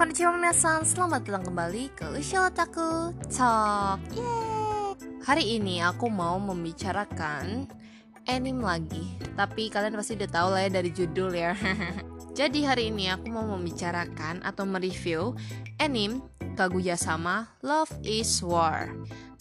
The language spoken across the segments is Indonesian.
Konnichiwa minasan, selamat datang kembali ke Ushio Otaku Talk. Yeay. Hari ini aku mau membicarakan anime lagi. Tapi kalian pasti udah tahu lah ya dari judul ya. Jadi hari ini aku mau membicarakan atau mereview anime Kaguya-sama Love is War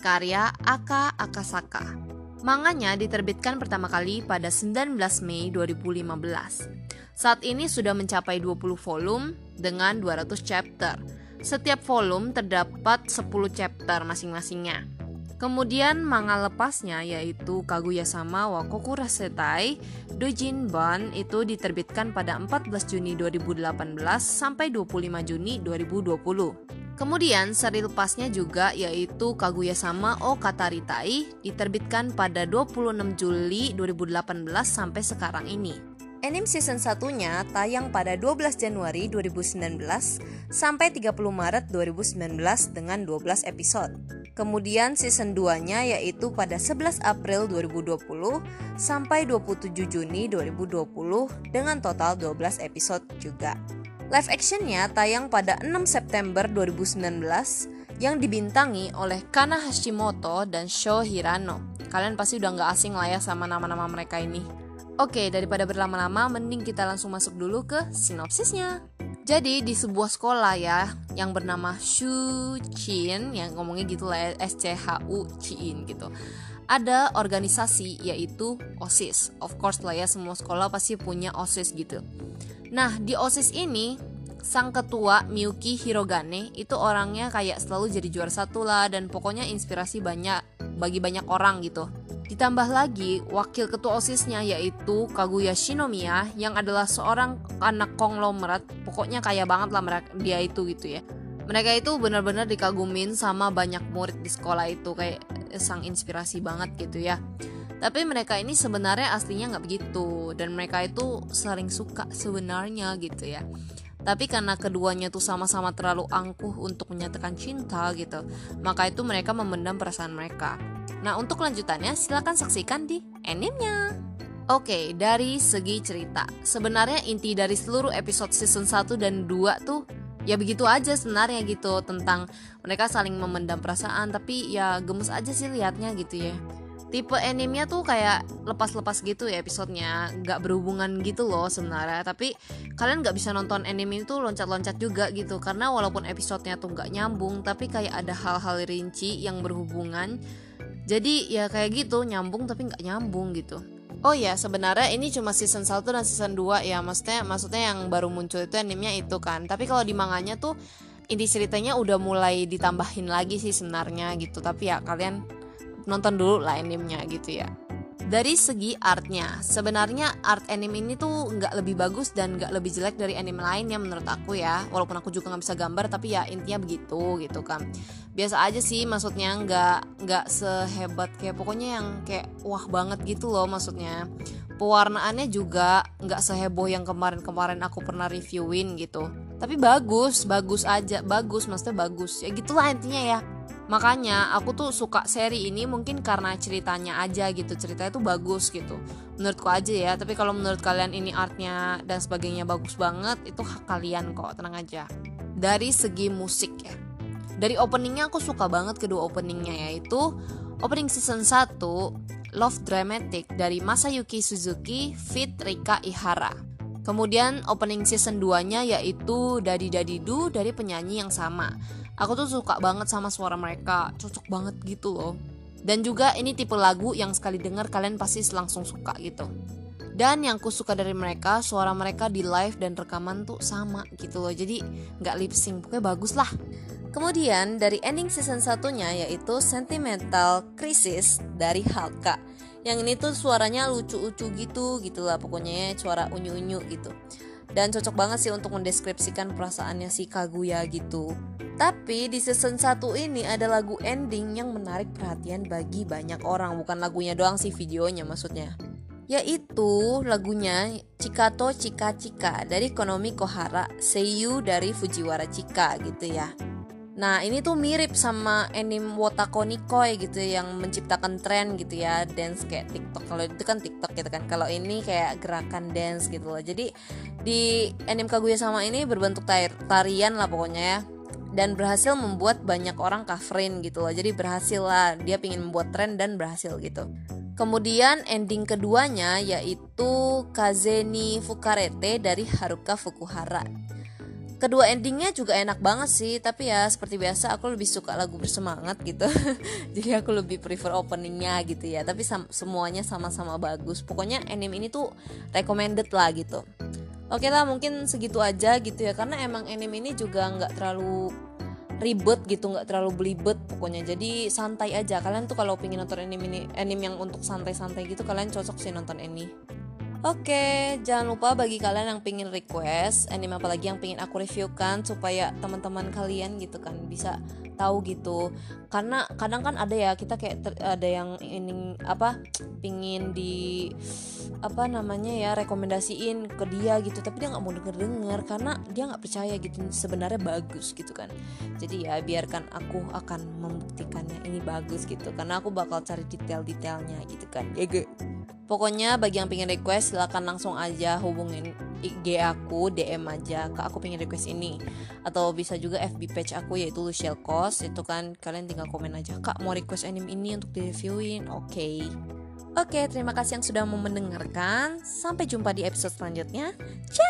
Karya Aka Akasaka. Manganya diterbitkan pertama kali pada 19 Mei 2015 saat ini sudah mencapai 20 volume dengan 200 chapter. Setiap volume terdapat 10 chapter masing-masingnya. Kemudian manga lepasnya yaitu Kaguya-sama wa Kokurasetai Dojin Ban itu diterbitkan pada 14 Juni 2018 sampai 25 Juni 2020. Kemudian seri lepasnya juga yaitu Kaguya-sama o Kataritai diterbitkan pada 26 Juli 2018 sampai sekarang ini. Anime season satunya tayang pada 12 Januari 2019 sampai 30 Maret 2019 dengan 12 episode. Kemudian season 2-nya yaitu pada 11 April 2020 sampai 27 Juni 2020 dengan total 12 episode juga. Live actionnya tayang pada 6 September 2019 yang dibintangi oleh Kana Hashimoto dan Sho Hirano. Kalian pasti udah nggak asing lah ya sama nama-nama mereka ini. Oke, daripada berlama-lama, mending kita langsung masuk dulu ke sinopsisnya. Jadi di sebuah sekolah ya yang bernama Shu Chin yang ngomongnya gitu lah ya, S C H U Chin gitu. Ada organisasi yaitu OSIS. Of course lah ya semua sekolah pasti punya OSIS gitu. Nah, di OSIS ini sang ketua Miyuki Hirogane itu orangnya kayak selalu jadi juara satu lah dan pokoknya inspirasi banyak bagi banyak orang gitu. Ditambah lagi, wakil ketua OSISnya yaitu Kaguya Shinomiya yang adalah seorang anak konglomerat, pokoknya kaya banget lah mereka, dia itu gitu ya. Mereka itu benar-benar dikagumin sama banyak murid di sekolah itu kayak sang inspirasi banget gitu ya. Tapi mereka ini sebenarnya aslinya nggak begitu dan mereka itu sering suka sebenarnya gitu ya tapi karena keduanya tuh sama-sama terlalu angkuh untuk menyatakan cinta gitu maka itu mereka memendam perasaan mereka nah untuk lanjutannya silahkan saksikan di animenya Oke, dari segi cerita. Sebenarnya inti dari seluruh episode season 1 dan 2 tuh Ya begitu aja sebenarnya gitu Tentang mereka saling memendam perasaan Tapi ya gemes aja sih liatnya gitu ya. Tipe animenya tuh kayak lepas-lepas gitu ya episodenya. Nggak berhubungan gitu loh sebenarnya. Tapi kalian nggak bisa nonton anime itu loncat-loncat juga gitu. Karena walaupun episodenya tuh nggak nyambung tapi kayak ada hal-hal rinci yang berhubungan jadi ya kayak gitu nyambung tapi nggak nyambung gitu. Oh ya sebenarnya ini cuma season 1 dan season 2 ya. Maksudnya maksudnya yang baru muncul itu animenya itu kan. Tapi kalau di manganya tuh inti ceritanya udah mulai ditambahin lagi sih sebenarnya gitu. Tapi ya kalian nonton dulu lah animenya gitu ya dari segi artnya sebenarnya art anime ini tuh nggak lebih bagus dan nggak lebih jelek dari anime lainnya menurut aku ya. Walaupun aku juga nggak bisa gambar tapi ya intinya begitu gitu kan. Biasa aja sih maksudnya nggak nggak sehebat kayak pokoknya yang kayak wah banget gitu loh maksudnya. Pewarnaannya juga nggak seheboh yang kemarin-kemarin aku pernah reviewin gitu. Tapi bagus bagus aja bagus maksudnya bagus. Ya gitulah intinya ya makanya aku tuh suka seri ini mungkin karena ceritanya aja gitu ceritanya tuh bagus gitu. Menurutku aja ya tapi kalau menurut kalian ini artnya dan sebagainya bagus banget itu hak kalian kok tenang aja. Dari segi musik ya. Dari openingnya aku suka banget kedua openingnya yaitu opening season 1 Love Dramatic dari Masayuki Suzuki fit Rika Ihara. Kemudian opening season 2 nya yaitu Dadi Dadi Du dari penyanyi yang sama aku tuh suka banget sama suara mereka. Cocok banget gitu loh. Dan juga ini tipe lagu yang sekali denger kalian pasti langsung suka gitu. Dan yang ku suka dari mereka suara mereka di live dan rekaman tuh sama gitu loh. Jadi nggak lip sync. Pokoknya bagus lah. Kemudian dari ending season satunya yaitu Sentimental Crisis dari Halka. Yang ini tuh suaranya lucu-lucu gitu gitu lah pokoknya suara unyu-unyu gitu dan cocok banget sih untuk mendeskripsikan perasaannya si Kaguya gitu. Tapi di season 1 ini ada lagu ending yang menarik perhatian bagi banyak orang. Bukan lagunya doang sih videonya maksudnya. Yaitu lagunya Chikato Chika Chika dari Konomi Kohara Seiyu dari Fujiwara Chika gitu ya Nah ini tuh mirip sama anime Wotako Nikoi gitu yang menciptakan tren gitu ya dance kayak TikTok. Kalau itu kan TikTok gitu kan. Kalau ini kayak gerakan dance gitu loh. Jadi di anime Kaguya sama ini berbentuk tarian lah pokoknya ya. Dan berhasil membuat banyak orang coverin gitu loh. Jadi berhasil lah. Dia pingin membuat tren dan berhasil gitu. Kemudian ending keduanya yaitu Kazeni Fukarete dari Haruka Fukuhara kedua endingnya juga enak banget sih tapi ya seperti biasa aku lebih suka lagu bersemangat gitu. Jadi aku lebih prefer openingnya gitu ya tapi semuanya sama-sama bagus. Pokoknya anime ini tuh recommended lah gitu. Oke lah mungkin segitu aja gitu ya karena emang anime ini juga nggak terlalu ribet gitu nggak terlalu belibet pokoknya. Jadi santai aja. Kalian tuh kalau pengen nonton anime ini anime yang untuk santai-santai gitu kalian cocok sih nonton ini Oke, jangan lupa bagi kalian yang pengen request anime apa lagi yang pengen aku reviewkan supaya teman-teman kalian gitu kan bisa tahu gitu. Karena kadang kan ada ya kita kayak ter, ada yang ini apa pingin di apa namanya ya rekomendasiin ke dia gitu tapi dia nggak mau denger denger karena dia nggak percaya gitu sebenarnya bagus gitu kan. Jadi ya biarkan aku akan membuktikannya ini bagus gitu karena aku bakal cari detail-detailnya gitu kan. Ya Pokoknya bagi yang pengen request silahkan langsung aja hubungin IG aku DM aja ke aku pengen request ini atau bisa juga FB page aku yaitu Luciel Kos itu kan kalian tinggal komen aja kak mau request anime ini untuk di reviewin oke okay. Oke, terima kasih yang sudah mau mendengarkan. Sampai jumpa di episode selanjutnya. Ciao!